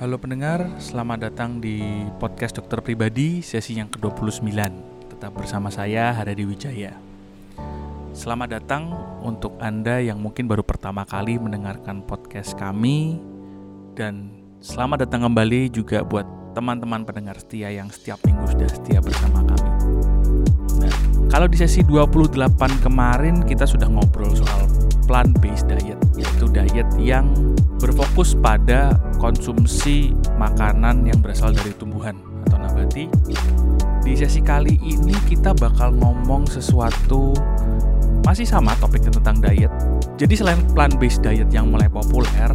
Halo pendengar, selamat datang di podcast dokter pribadi sesi yang ke-29. Tetap bersama saya Haradi Wijaya. Selamat datang untuk Anda yang mungkin baru pertama kali mendengarkan podcast kami dan selamat datang kembali juga buat teman-teman pendengar setia yang setiap minggu sudah setia bersama kami. Nah, kalau di sesi 28 kemarin kita sudah ngobrol soal plant based diet, yaitu diet yang berfokus pada konsumsi makanan yang berasal dari tumbuhan atau nabati. Di sesi kali ini kita bakal ngomong sesuatu masih sama topiknya tentang diet. Jadi selain plant-based diet yang mulai populer,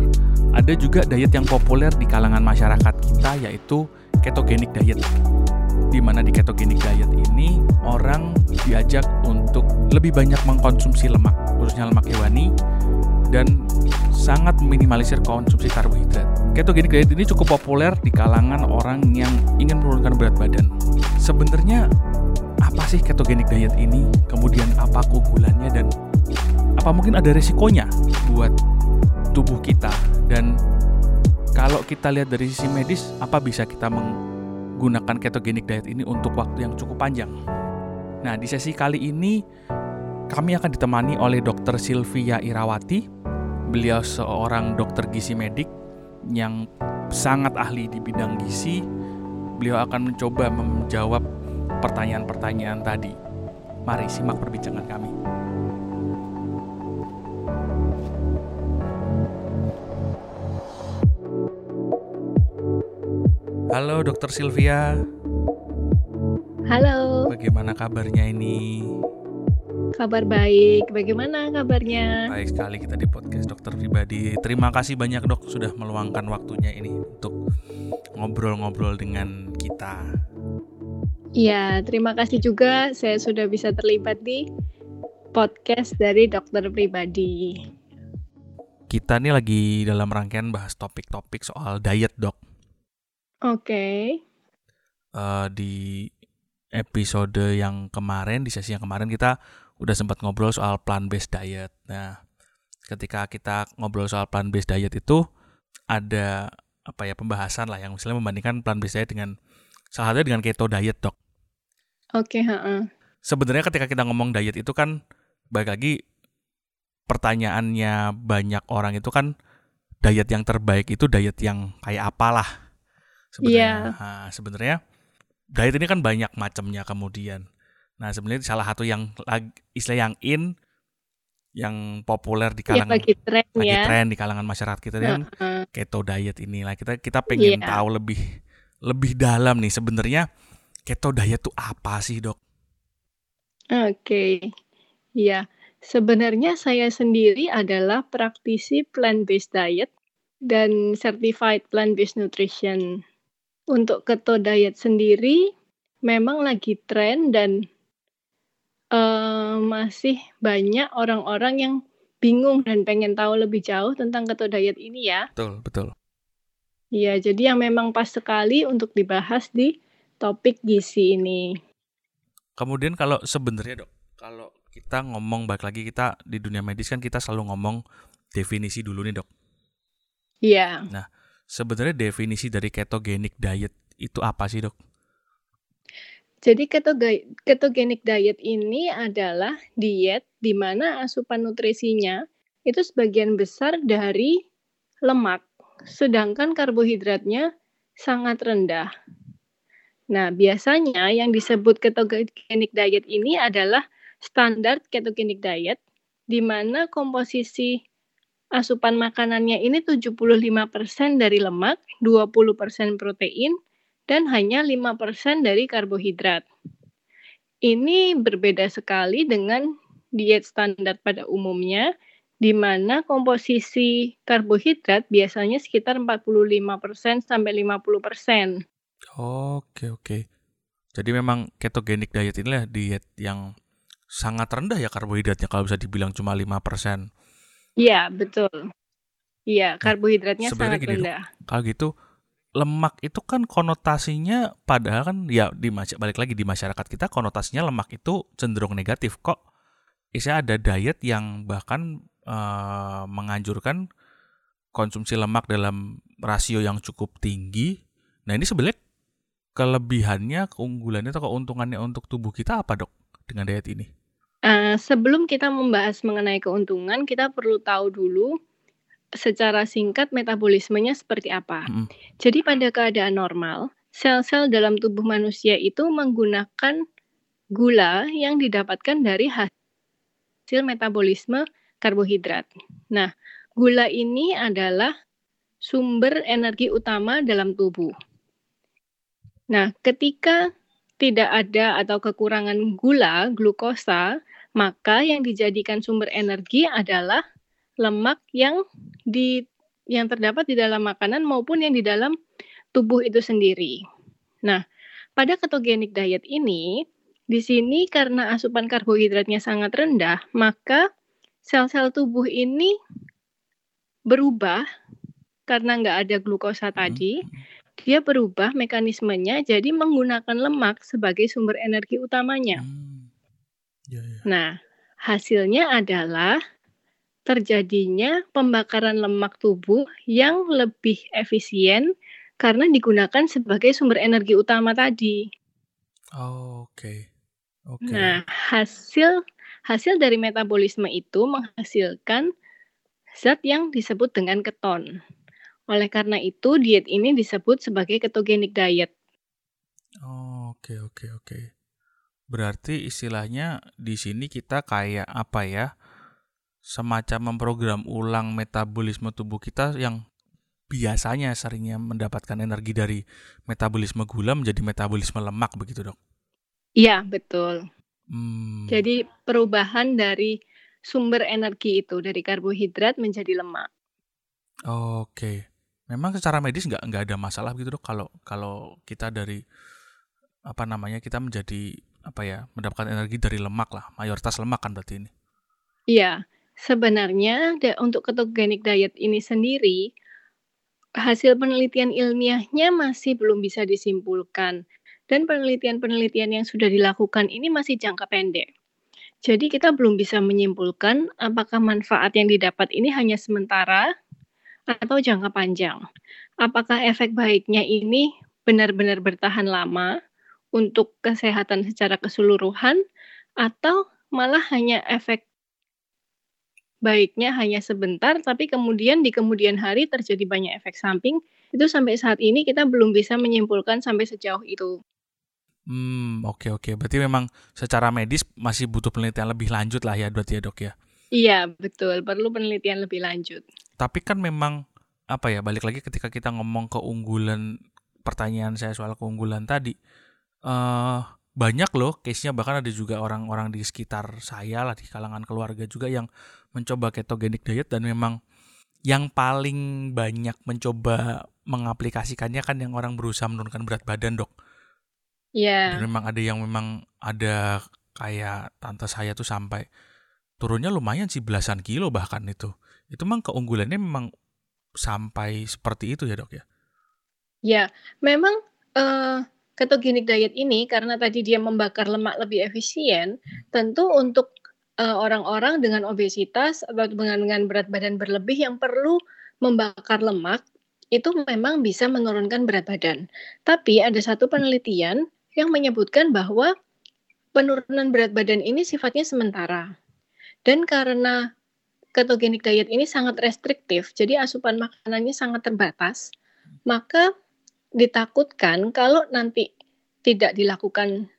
ada juga diet yang populer di kalangan masyarakat kita yaitu ketogenic diet. Di mana di ketogenic diet ini orang diajak untuk lebih banyak mengkonsumsi lemak, khususnya lemak hewani dan sangat meminimalisir konsumsi karbohidrat. Ketogenic diet ini cukup populer di kalangan orang yang ingin menurunkan berat badan. Sebenarnya apa sih ketogenic diet ini? Kemudian apa keunggulannya dan apa mungkin ada resikonya buat tubuh kita? Dan kalau kita lihat dari sisi medis, apa bisa kita menggunakan ketogenic diet ini untuk waktu yang cukup panjang? Nah, di sesi kali ini kami akan ditemani oleh Dr. Sylvia Irawati. Beliau seorang dokter gizi medik yang sangat ahli di bidang gizi. Beliau akan mencoba menjawab pertanyaan-pertanyaan tadi. Mari simak perbincangan kami. Halo Dokter Sylvia. Halo, Bagaimana kabarnya ini? Kabar baik. Bagaimana kabarnya? Baik sekali kita di podcast dokter pribadi. Terima kasih banyak dok sudah meluangkan waktunya ini untuk ngobrol-ngobrol dengan kita. Iya, terima kasih juga saya sudah bisa terlibat di podcast dari dokter pribadi. Kita nih lagi dalam rangkaian bahas topik-topik soal diet dok. Oke, Eh, di episode yang kemarin, di sesi yang kemarin kita udah sempat ngobrol soal plant-based diet. Nah, ketika kita ngobrol soal plant-based diet itu ada apa ya pembahasan lah yang misalnya membandingkan plant-based diet dengan salah satunya dengan keto diet dok. oke, heeh. sebenarnya ketika kita ngomong diet itu kan balik lagi pertanyaannya banyak orang itu kan diet yang terbaik itu diet yang kayak apalah sebenarnya. Iya. Nah, sebenarnya diet ini kan banyak macamnya kemudian. Nah sebenarnya salah satu yang lag- istilah yang in yang populer di Ya, kalangan bagi tren lagi ya. tren di kalangan masyarakat kita kan Heeh. keto diet inilah kita kita pengen Iya. tahu lebih lebih dalam nih sebenarnya keto diet itu apa sih dok? Oke, iya. Sebenarnya saya sendiri adalah praktisi plant-based diet dan certified plant-based nutrition. Untuk keto diet sendiri memang lagi tren dan eh, masih banyak orang-orang yang bingung dan pengen tahu lebih jauh tentang keto diet ini ya. Betul betul. Iya, jadi yang memang pas sekali untuk dibahas di topik gizi ini. Kemudian kalau sebenarnya dok, kalau kita ngomong balik lagi kita di dunia medis kan kita selalu ngomong definisi dulu nih dok. Iya. Sebenarnya definisi dari ketogenic diet itu apa sih dok? Jadi ketogenic diet ini adalah diet di mana asupan nutrisinya itu sebagian besar dari lemak, sedangkan karbohidratnya sangat rendah. Nah, biasanya yang disebut ketogenic diet ini adalah standar ketogenic diet di mana komposisi asupan makanannya ini 75% dari lemak, 20% protein, dan hanya 5% dari karbohidrat. Ini berbeda sekali dengan diet standar pada umumnya, di mana komposisi karbohidrat biasanya sekitar 45% sampai 50%. Oke oke. Jadi memang ketogenic diet inilah diet yang sangat rendah ya karbohidratnya kalau bisa dibilang cuma 5%. Iya, betul. Iya, karbohidratnya sebenarnya sangat gini, rendah. Kalau gitu lemak itu kan konotasinya padahal kan ya di balik lagi di masyarakat kita konotasinya lemak itu cenderung negatif kok. Istilahnya ada diet yang bahkan eh, menganjurkan konsumsi lemak dalam rasio yang cukup tinggi. Nah, ini sebenarnya kelebihannya, keunggulannya atau keuntungannya untuk tubuh kita apa, Dok, dengan diet ini? Uh, sebelum kita membahas mengenai keuntungan, kita perlu tahu dulu secara singkat metabolismenya seperti apa. Hmm. Jadi pada keadaan normal, sel-sel dalam tubuh manusia itu menggunakan gula yang didapatkan dari hasil metabolisme karbohidrat. Nah, gula ini adalah sumber energi utama dalam tubuh. Nah, ketika tidak ada atau kekurangan gula, glukosa, maka yang dijadikan sumber energi adalah lemak yang di yang terdapat di dalam makanan maupun yang di dalam tubuh itu sendiri. Nah, pada ketogenic diet ini, di sini karena asupan karbohidratnya sangat rendah, maka sel-sel tubuh ini berubah karena nggak ada glukosa tadi, hmm. dia berubah mekanismenya jadi menggunakan lemak sebagai sumber energi utamanya. Hmm. Ya, ya. Nah, hasilnya adalah terjadinya pembakaran lemak tubuh yang lebih efisien karena digunakan sebagai sumber energi utama tadi. Oh, Oke. Okay. Okay. Nah, hasil hasil dari metabolisme itu menghasilkan zat yang disebut dengan keton. Oleh karena itu, diet ini disebut sebagai ketogenic diet. Oh, oke okay, oke okay, oke. Okay. Berarti istilahnya di sini kita kayak apa ya? Semacam memprogram ulang metabolisme tubuh kita yang biasanya seringnya mendapatkan energi dari metabolisme gula menjadi metabolisme lemak begitu, Dok? Iya, betul. Hmm. Jadi perubahan dari sumber energi itu dari karbohidrat menjadi lemak. Oke. Memang secara medis nggak nggak ada masalah gitu dok kalau kalau kita dari apa namanya kita menjadi apa ya mendapatkan energi dari lemak lah mayoritas lemak kan berarti ini iya sebenarnya untuk ketogenic diet ini sendiri hasil penelitian ilmiahnya masih belum bisa disimpulkan dan penelitian-penelitian yang sudah dilakukan ini masih jangka pendek. Jadi kita belum bisa menyimpulkan apakah manfaat yang didapat ini hanya sementara atau jangka panjang. Apakah efek baiknya ini benar-benar bertahan lama untuk kesehatan secara keseluruhan atau malah hanya efek baiknya hanya sebentar tapi kemudian di kemudian hari terjadi banyak efek samping itu sampai saat ini kita belum bisa menyimpulkan sampai sejauh itu. Hmm, oke okay, oke. Okay. Berarti memang secara medis masih butuh penelitian lebih lanjut lah ya, berarti ya, Dok ya. Iya, betul. Perlu penelitian lebih lanjut. Tapi kan memang apa ya, balik lagi ketika kita ngomong keunggulan pertanyaan saya soal keunggulan tadi uh, banyak loh case-nya bahkan ada juga orang-orang di sekitar saya lah di kalangan keluarga juga yang mencoba ketogenic diet dan memang yang paling banyak mencoba mengaplikasikannya kan yang orang berusaha menurunkan berat badan dok. Iya. Yeah. Dan memang ada yang memang ada kayak tante saya tuh sampai turunnya lumayan sih belasan kilo bahkan itu. Itu memang keunggulannya memang sampai seperti itu ya dok ya. Ya, memang uh, ketogenic diet ini karena tadi dia membakar lemak lebih efisien, tentu untuk orang-orang dengan obesitas atau dengan berat badan berlebih yang perlu membakar lemak itu memang bisa menurunkan berat badan. Tapi ada satu penelitian yang menyebutkan bahwa penurunan berat badan ini sifatnya sementara. Dan karena ketogenic diet ini sangat restriktif, jadi asupan makanannya sangat terbatas, maka ditakutkan kalau nanti tidak dilakukan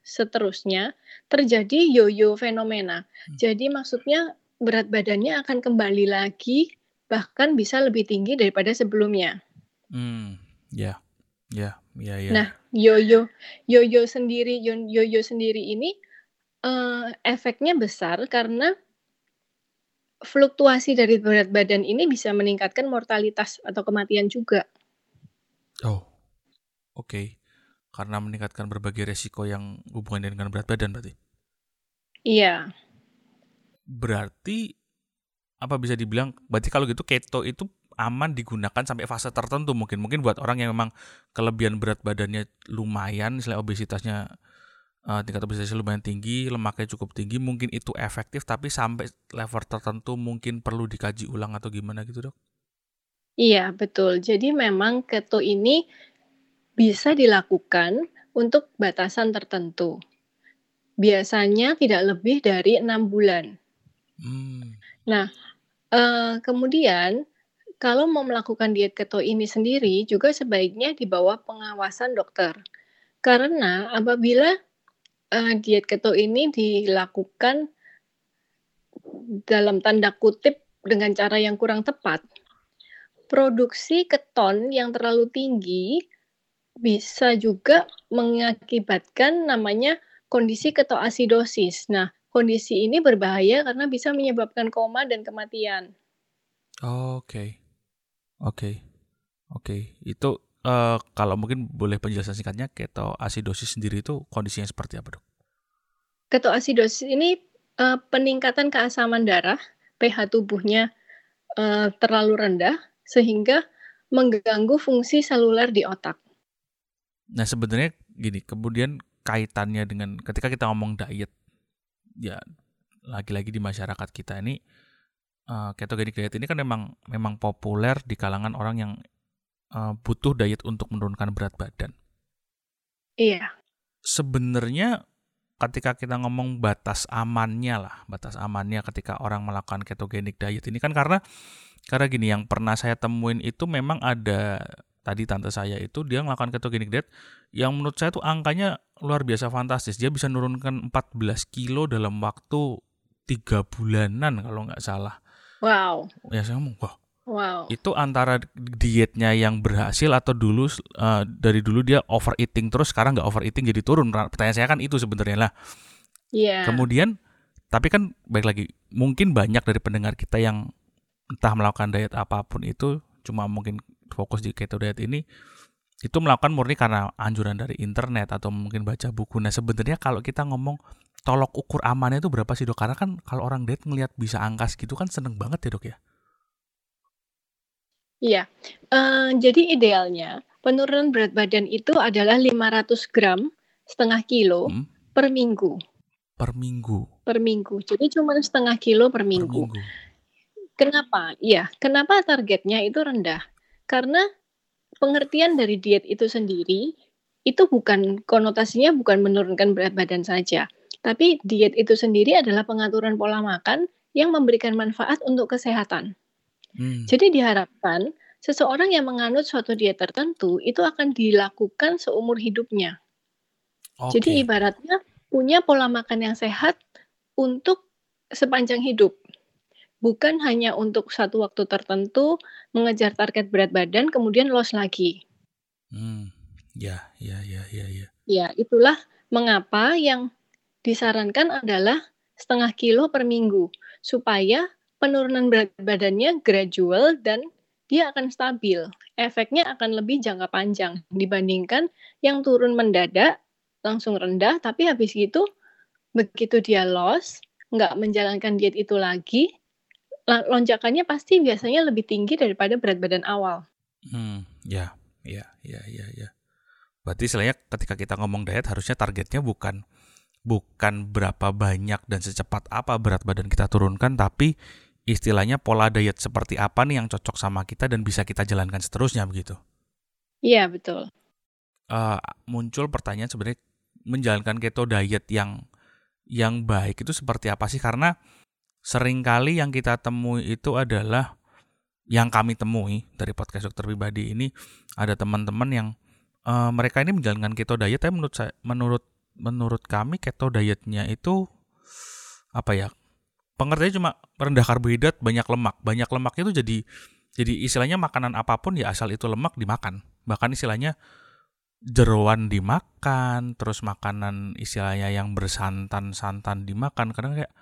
seterusnya terjadi yo-yo fenomena. Hmm. Jadi maksudnya berat badannya akan kembali lagi bahkan bisa lebih tinggi daripada sebelumnya. Hmm, ya, ya, ya, ya. Nah, yo-yo, yo-yo sendiri, yo-yo sendiri ini uh, efeknya besar karena fluktuasi dari berat badan ini bisa meningkatkan mortalitas atau kematian juga. Oh, oke. Karena meningkatkan berbagai resiko yang hubungannya dengan berat badan berarti? Iya. Berarti apa bisa dibilang berarti kalau gitu keto itu aman digunakan sampai fase tertentu mungkin mungkin buat orang yang memang kelebihan berat badannya lumayan misalnya obesitasnya uh, tingkat obesitasnya lumayan tinggi lemaknya cukup tinggi mungkin itu efektif tapi sampai level tertentu mungkin perlu dikaji ulang atau gimana gitu dok Iya, betul. Jadi memang keto ini bisa dilakukan untuk batasan tertentu. Biasanya tidak lebih dari enam bulan. Hmm. Nah, eee, kemudian kalau mau melakukan diet keto ini sendiri juga sebaiknya di bawah pengawasan dokter. Karena apabila, eee, diet keto ini dilakukan dalam tanda kutip dengan cara yang kurang tepat, produksi keton yang terlalu tinggi bisa juga mengakibatkan namanya kondisi ketoasidosis. Nah, kondisi ini berbahaya karena bisa menyebabkan koma dan kematian. Oke. Oke. Oke. Itu, eee, kalau mungkin boleh penjelasan singkatnya ketoasidosis sendiri itu kondisinya seperti apa, Dok? Ketoasidosis ini, eee, peningkatan keasaman darah, pH tubuhnya, eee, terlalu rendah sehingga mengganggu fungsi seluler di otak. Nah, sebenarnya gini, kemudian kaitannya dengan ketika kita ngomong diet, ya lagi-lagi di masyarakat kita ini, eee, ketogenic diet ini kan memang memang populer di kalangan orang yang, eee, butuh diet untuk menurunkan berat badan. Iya. Sebenarnya ketika kita ngomong batas amannya lah, batas amannya ketika orang melakukan ketogenic diet ini kan karena karena gini, yang pernah saya temuin itu memang ada tadi tante saya itu dia melakukan ketogenic diet yang menurut saya tuh angkanya luar biasa fantastis. Dia bisa menurunkan 14 kilo dalam waktu tiga bulanan kalau nggak salah. Wow. Ya saya ngomong, wah Wow. itu antara dietnya yang berhasil atau dulu uh, dari dulu dia overeating terus sekarang nggak overeating jadi turun. Pertanyaan saya kan itu sebenarnya lah. Iya. Kemudian tapi kan baik lagi mungkin banyak dari pendengar kita yang entah melakukan diet apa pun itu cuma mungkin fokus di keto diet ini itu melakukan murni karena anjuran dari internet atau mungkin baca buku. Nah sebenarnya kalau kita ngomong tolok ukur amannya itu berapa sih dok? Karena kan kalau orang diet ngelihat bisa angka segitu kan seneng banget ya dok ya. Iya, eee, jadi idealnya penurunan berat badan itu adalah 500 gram, setengah kilo, Hmm. per minggu. Per minggu. Per minggu. Jadi cuma setengah kilo per Per minggu. minggu. Kenapa? Iya, kenapa targetnya itu rendah? Karena pengertian dari diet itu sendiri, itu bukan konotasinya bukan menurunkan berat badan saja, tapi diet itu sendiri adalah pengaturan pola makan yang memberikan manfaat untuk kesehatan. Hmm. Jadi diharapkan seseorang yang menganut suatu diet tertentu itu akan dilakukan seumur hidupnya. Jadi Oke. ibaratnya punya pola makan yang sehat untuk sepanjang hidup. Bukan hanya untuk satu waktu tertentu mengejar target berat badan kemudian loss lagi. Hmm. Ya, ya, ya, ya, ya. Ya, itulah mengapa yang disarankan adalah setengah kilo per minggu supaya penurunan berat badannya gradual dan dia akan stabil. Efeknya akan lebih jangka panjang dibandingkan yang turun mendadak langsung rendah tapi habis gitu begitu dia loss nggak menjalankan diet itu lagi la- lonjakannya pasti biasanya lebih tinggi daripada berat badan awal. Hmm. Ya, ya, ya, ya, ya. Berarti istilahnya ketika kita ngomong diet harusnya targetnya bukan bukan berapa banyak dan secepat apa berat badan kita turunkan, tapi istilahnya pola diet seperti apa nih yang cocok sama kita dan bisa kita jalankan seterusnya begitu. Iya, betul. Eh, muncul pertanyaan sebenarnya menjalankan keto diet yang yang baik itu seperti apa sih? Karena sering kali yang kita temui itu adalah yang kami temui dari podcast dokter pribadi ini ada teman-teman yang eh, mereka ini menjalankan keto diet tapi menurut saya menurut menurut kami keto dietnya itu apa ya pengertiannya cuma rendah karbohidrat banyak lemak. Banyak lemaknya itu jadi jadi istilahnya makanan apa pun ya asal itu lemak dimakan. Bahkan istilahnya jeroan dimakan terus makanan istilahnya yang bersantan-santan dimakan. Kadang kayak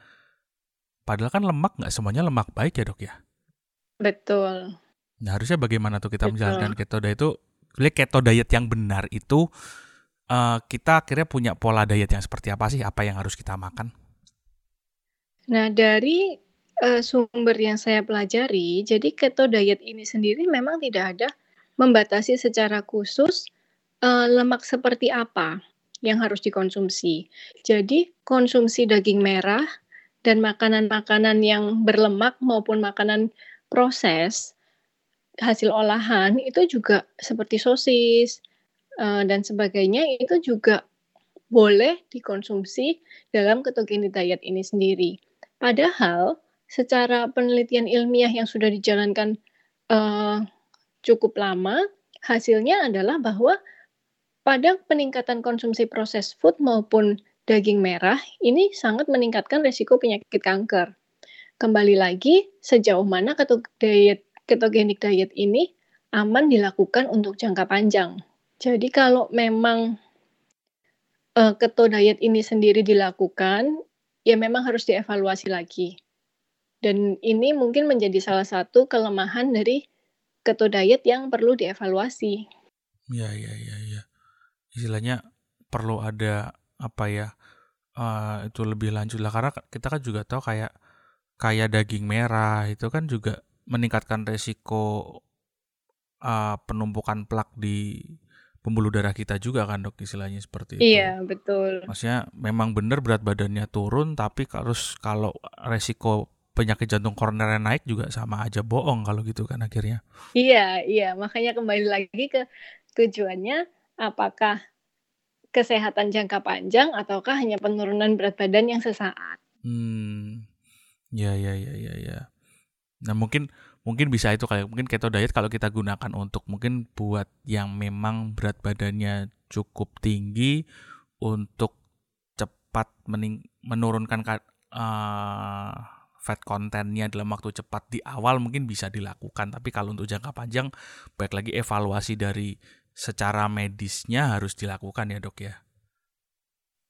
padahal kan lemak nggak semuanya lemak baik ya dok ya Betul. Nah, harusnya bagaimana tuh kita Betul. menjalankan keto diet itu? Sebenarnya keto diet yang benar itu eh, kita akhirnya punya pola diet yang seperti apa sih? Apa yang harus kita makan? Nah, dari eh, sumber yang saya pelajari, jadi keto diet ini sendiri memang tidak ada membatasi secara khusus eh, lemak seperti apa yang harus dikonsumsi. Jadi, konsumsi daging merah dan makanan-makanan yang berlemak maupun makanan proses hasil olahan itu juga seperti sosis uh, dan sebagainya itu juga boleh dikonsumsi dalam ketogenic diet ini sendiri. Padahal secara penelitian ilmiah yang sudah dijalankan uh, cukup lama, hasilnya adalah bahwa pada peningkatan konsumsi proses food maupun daging merah ini sangat meningkatkan risiko penyakit kanker. Kembali lagi, sejauh mana diet, ketogenic diet ini aman dilakukan untuk jangka panjang. Jadi kalau memang uh, keto diet ini sendiri dilakukan, ya memang harus dievaluasi lagi. Dan ini mungkin menjadi salah satu kelemahan dari keto diet yang perlu dievaluasi. Ya, ya, ya, ya. Istilahnya perlu ada apa ya? Uh, itu lebih lanjut lah karena kita kan juga tahu kayak kayak daging merah itu kan juga meningkatkan resiko uh, penumpukan plak di pembuluh darah kita juga kan dok istilahnya seperti itu. Iya betul. Maksudnya memang benar berat badannya turun tapi harus kalau resiko penyakit jantung koroner naik juga sama aja bohong kalau gitu kan akhirnya. Iya iya makanya kembali lagi ke tujuannya apakah kesehatan jangka panjang ataukah hanya penurunan berat badan yang sesaat. Hmm. Ya ya ya ya ya. Nah mungkin mungkin bisa itu kayak mungkin keto diet kalau kita gunakan untuk mungkin buat yang memang berat badannya cukup tinggi untuk cepat mening menurunkan uh, fat kontennya dalam waktu cepat di awal mungkin bisa dilakukan tapi kalau untuk jangka panjang baik lagi evaluasi dari secara medisnya harus dilakukan ya dok ya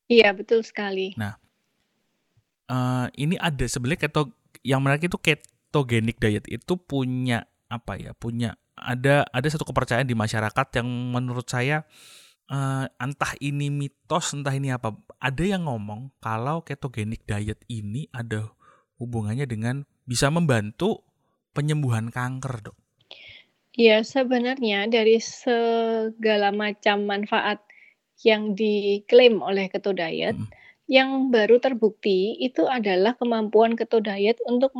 iya betul sekali nah uh, ini ada sebenarnya keto yang menarik itu keto ketogenic diet itu punya apa ya punya ada ada satu kepercayaan di masyarakat yang menurut saya uh, entah ini mitos entah ini apa ada yang ngomong kalau ketogenic diet ini ada hubungannya dengan bisa membantu penyembuhan kanker dok. Ya sebenarnya dari segala macam manfaat yang diklaim oleh keto diet hmm yang baru terbukti itu adalah kemampuan keto diet untuk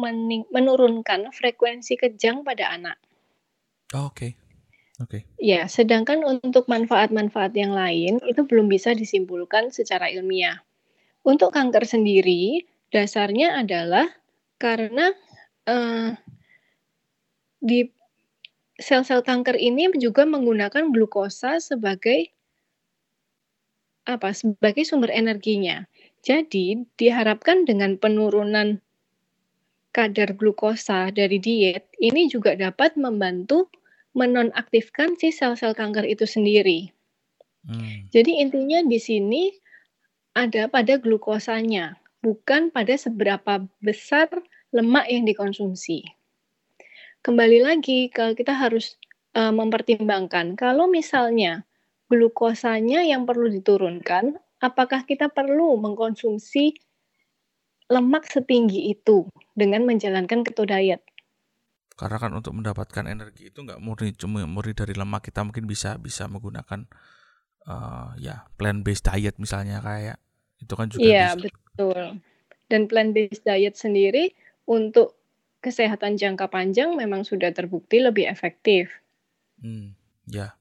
menurunkan frekuensi kejang pada anak. Oh, Oke. Okay. Oke. Okay. Ya, sedangkan untuk manfaat-manfaat yang lain itu belum bisa disimpulkan secara ilmiah. Untuk kanker sendiri, dasarnya adalah karena uh, di sel-sel kanker ini juga menggunakan glukosa sebagai apa? Sebagai sumber energinya. Jadi, diharapkan dengan penurunan kadar glukosa dari diet, ini juga dapat membantu menonaktifkan si sel-sel kanker itu sendiri. Hmm. Jadi intinya di sini ada pada glukosanya, bukan pada seberapa besar lemak yang dikonsumsi. Kembali lagi, kalau kita harus uh, mempertimbangkan, kalau misalnya glukosanya yang perlu diturunkan apakah kita perlu mengkonsumsi lemak setinggi itu dengan menjalankan keto diet? Karena kan untuk mendapatkan energi itu nggak murni cuma murni dari lemak kita mungkin bisa bisa menggunakan uh, ya plant based diet misalnya kayak itu kan juga Iya, betul. Dan plant based diet sendiri untuk kesehatan jangka panjang memang sudah terbukti lebih efektif. Hmm, ya.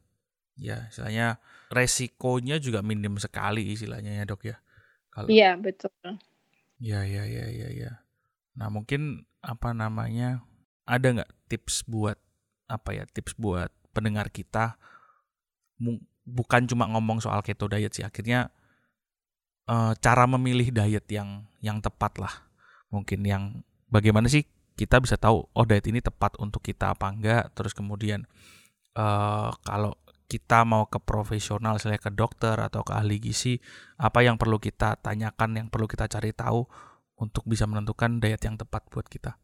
Ya, istilahnya resikonya juga minim sekali istilahnya ya dok ya. Kalau Iya betul. Ya ya ya ya ya. Nah mungkin apa namanya ada nggak tips buat apa ya tips buat pendengar kita bukan cuma ngomong soal keto diet sih akhirnya e, cara memilih diet yang yang tepat lah mungkin yang bagaimana sih kita bisa tahu oh diet ini tepat untuk kita apa enggak terus kemudian e, kalau kita mau ke profesional, misalnya ke dokter atau ke ahli gizi, apa yang perlu kita tanyakan, yang perlu kita cari tahu untuk bisa menentukan diet yang tepat buat kita?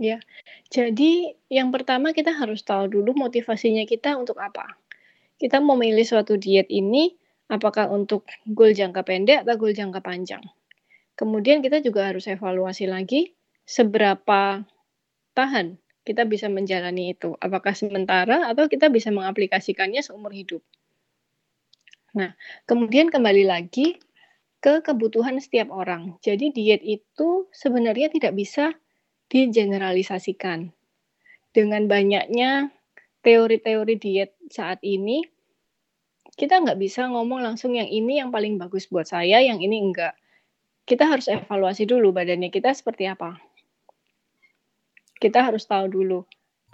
Ya, jadi yang pertama kita harus tahu dulu motivasinya kita untuk apa. Kita memilih suatu diet ini, apakah untuk goal jangka pendek atau goal jangka panjang. Kemudian kita juga harus evaluasi lagi seberapa tahan kita bisa menjalani itu. Apakah sementara atau kita bisa mengaplikasikannya seumur hidup. Nah, kemudian kembali lagi ke kebutuhan setiap orang. Jadi diet itu sebenarnya tidak bisa digeneralisasikan. dengan banyaknya teori-teori diet saat ini, kita nggak bisa ngomong langsung yang ini yang paling bagus buat saya, yang ini enggak. Kita harus evaluasi dulu badannya kita seperti apa. Kita harus tahu dulu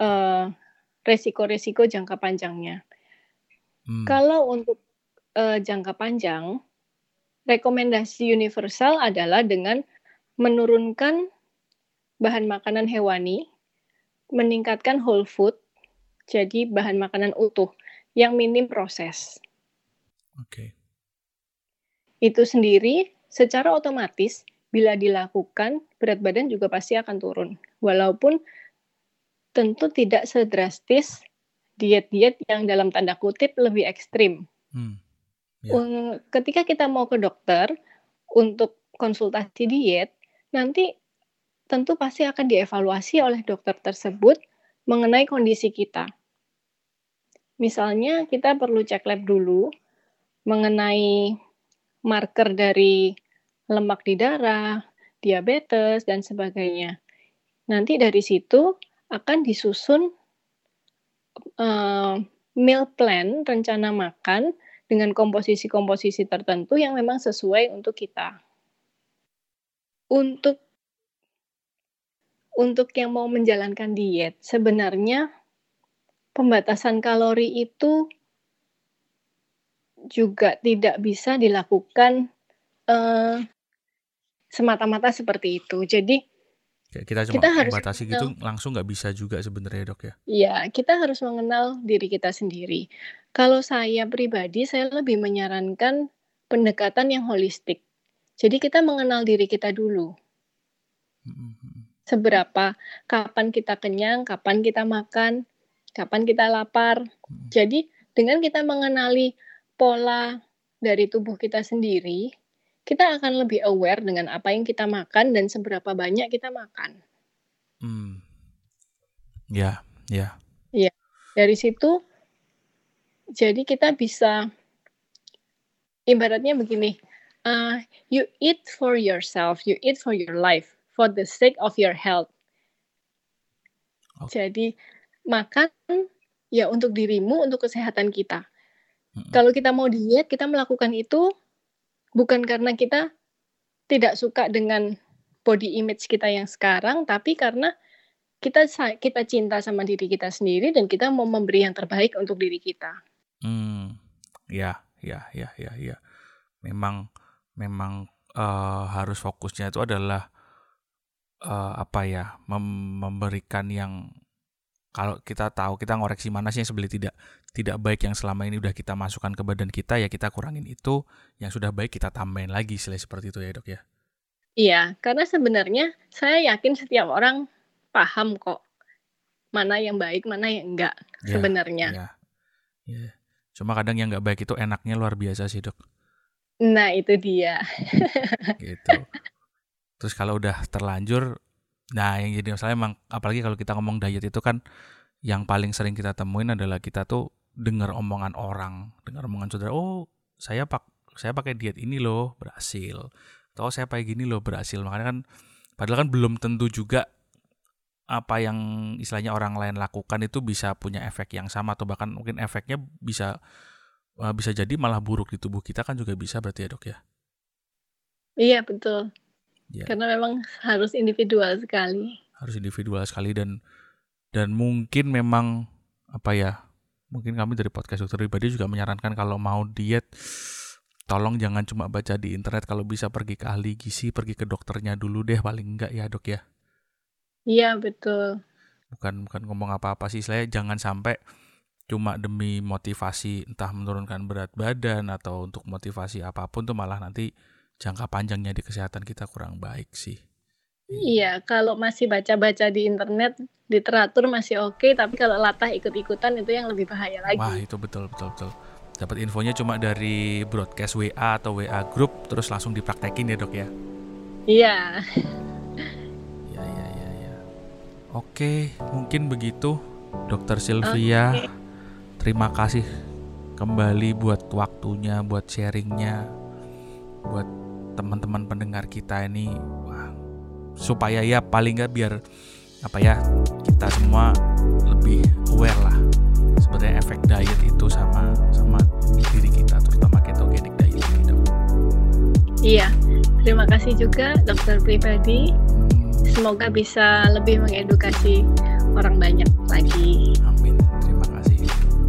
uh, resiko-resiko jangka panjangnya. Hmm. Kalau untuk uh, jangka panjang, rekomendasi universal adalah dengan menurunkan bahan makanan hewani, meningkatkan whole food, jadi bahan makanan utuh yang minim proses. Oke. Okay. Itu sendiri secara otomatis bila dilakukan berat badan juga pasti akan turun. Walaupun tentu tidak sedrastis diet-diet yang dalam tanda kutip lebih ekstrim. Hmm. Yeah. Ketika kita mau ke dokter untuk konsultasi diet, nanti tentu pasti akan dievaluasi oleh dokter tersebut mengenai kondisi kita. Misalnya kita perlu cek lab dulu mengenai marker dari lemak di darah, diabetes, dan sebagainya. Nanti dari situ akan disusun uh, meal plan, rencana makan dengan komposisi-komposisi tertentu yang memang sesuai untuk kita. Untuk untuk yang mau menjalankan diet, sebenarnya pembatasan kalori itu juga tidak bisa dilakukan uh, semata-mata seperti itu. Jadi kita cuma kita harus membatasi gitu langsung nggak bisa juga sebenarnya dok ya? Iya, kita harus mengenal diri kita sendiri. Kalau saya pribadi, saya lebih menyarankan pendekatan yang holistik. Jadi kita mengenal diri kita dulu. Mm-hmm seberapa, kapan kita kenyang, kapan kita makan, kapan kita lapar. Hmm. Jadi dengan kita mengenali pola dari tubuh kita sendiri, kita akan lebih aware dengan apa yang kita makan dan seberapa banyak kita makan. Hmm. Ya, ya. Iya. Dari situ jadi kita bisa ibaratnya begini, uh, you eat for yourself, you eat for your life for the sake of your health. Okay. Jadi makan ya untuk dirimu, untuk kesehatan kita. hmm Kalau kita mau diet, kita melakukan itu bukan karena kita tidak suka dengan body image kita yang sekarang, tapi karena kita kita cinta sama diri kita sendiri dan kita mau memberi yang terbaik untuk diri kita. Hmm, ya, ya, ya, ya, ya. Memang, memang uh, harus fokusnya itu adalah uh, apa ya mem memberikan yang kalau kita tahu kita ngoreksi mana sih yang sebenarnya tidak tidak baik yang selama ini udah kita masukkan ke badan kita ya kita kurangin itu. Yang sudah baik kita tambahin lagi selain seperti itu ya dok ya. Iya karena sebenarnya saya yakin setiap orang paham kok mana yang baik mana yang enggak ya, sebenarnya. ya, ya. cuma kadang yang enggak baik itu enaknya luar biasa sih dok. Nah itu dia. Gitu. Terus kalau udah terlanjur, nah yang jadi masalah emang apalagi kalau kita ngomong diet itu kan yang paling sering kita temuin adalah kita tuh dengar omongan orang, dengar omongan saudara, oh saya pak saya pakai diet ini loh berhasil, atau saya pakai gini loh berhasil. Makanya kan padahal kan belum tentu juga apa yang istilahnya orang lain lakukan itu bisa punya efek yang sama atau bahkan mungkin efeknya bisa eh, bisa jadi malah buruk di tubuh kita kan juga bisa berarti ya dok ya. Iya betul. Ya. Karena memang harus individual sekali. Harus individual sekali dan dan mungkin memang apa ya? Mungkin kami dari podcast dokter pribadi juga menyarankan kalau mau diet tolong jangan cuma baca di internet kalau bisa pergi ke ahli gizi, pergi ke dokternya dulu deh paling enggak ya, Dok ya. Iya, betul. Bukan bukan ngomong apa-apa sih, saya jangan sampai cuma demi motivasi entah menurunkan berat badan atau untuk motivasi apa pun tuh malah nanti jangka panjangnya di kesehatan kita kurang baik sih. Iya, kalau masih baca-baca di internet, literatur masih oke, tapi kalau latah ikut-ikutan itu yang lebih bahaya lagi. Wah, itu betul betul betul. Dapat infonya cuma dari broadcast WA atau WA group terus langsung dipraktekin ya, Dok ya. Iya. Iya, iya, iya, ya. Oke, mungkin begitu Dokter Sylvia. Okay. Terima kasih kembali buat waktunya, buat sharingnya, buat teman-teman pendengar kita ini wah, supaya ya paling nggak biar apa ya kita semua lebih aware lah sebenarnya efek diet itu sama sama diri kita terutama ketogenic diet dok. Iya, terima kasih juga dokter pribadi. Semoga bisa lebih mengedukasi orang banyak lagi. Amin, terima kasih.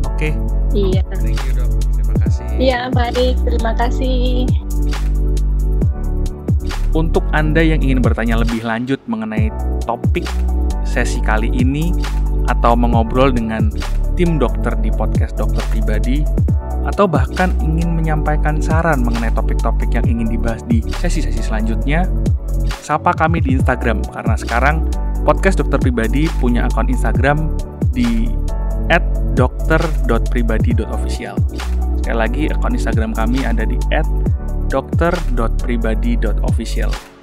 Oke. Iya. Thank you dok, terima kasih. Iya baik, terima kasih. Untuk Anda yang ingin bertanya lebih lanjut mengenai topik sesi kali ini atau mengobrol dengan tim dokter di podcast dokter pribadi atau bahkan ingin menyampaikan saran mengenai topik-topik yang ingin dibahas di sesi-sesi selanjutnya, sapa kami di Instagram karena sekarang podcast dokter pribadi punya akun Instagram di @dokter.pribadi.official. Sekali lagi akun Instagram kami ada di @dokter.pribadi.official.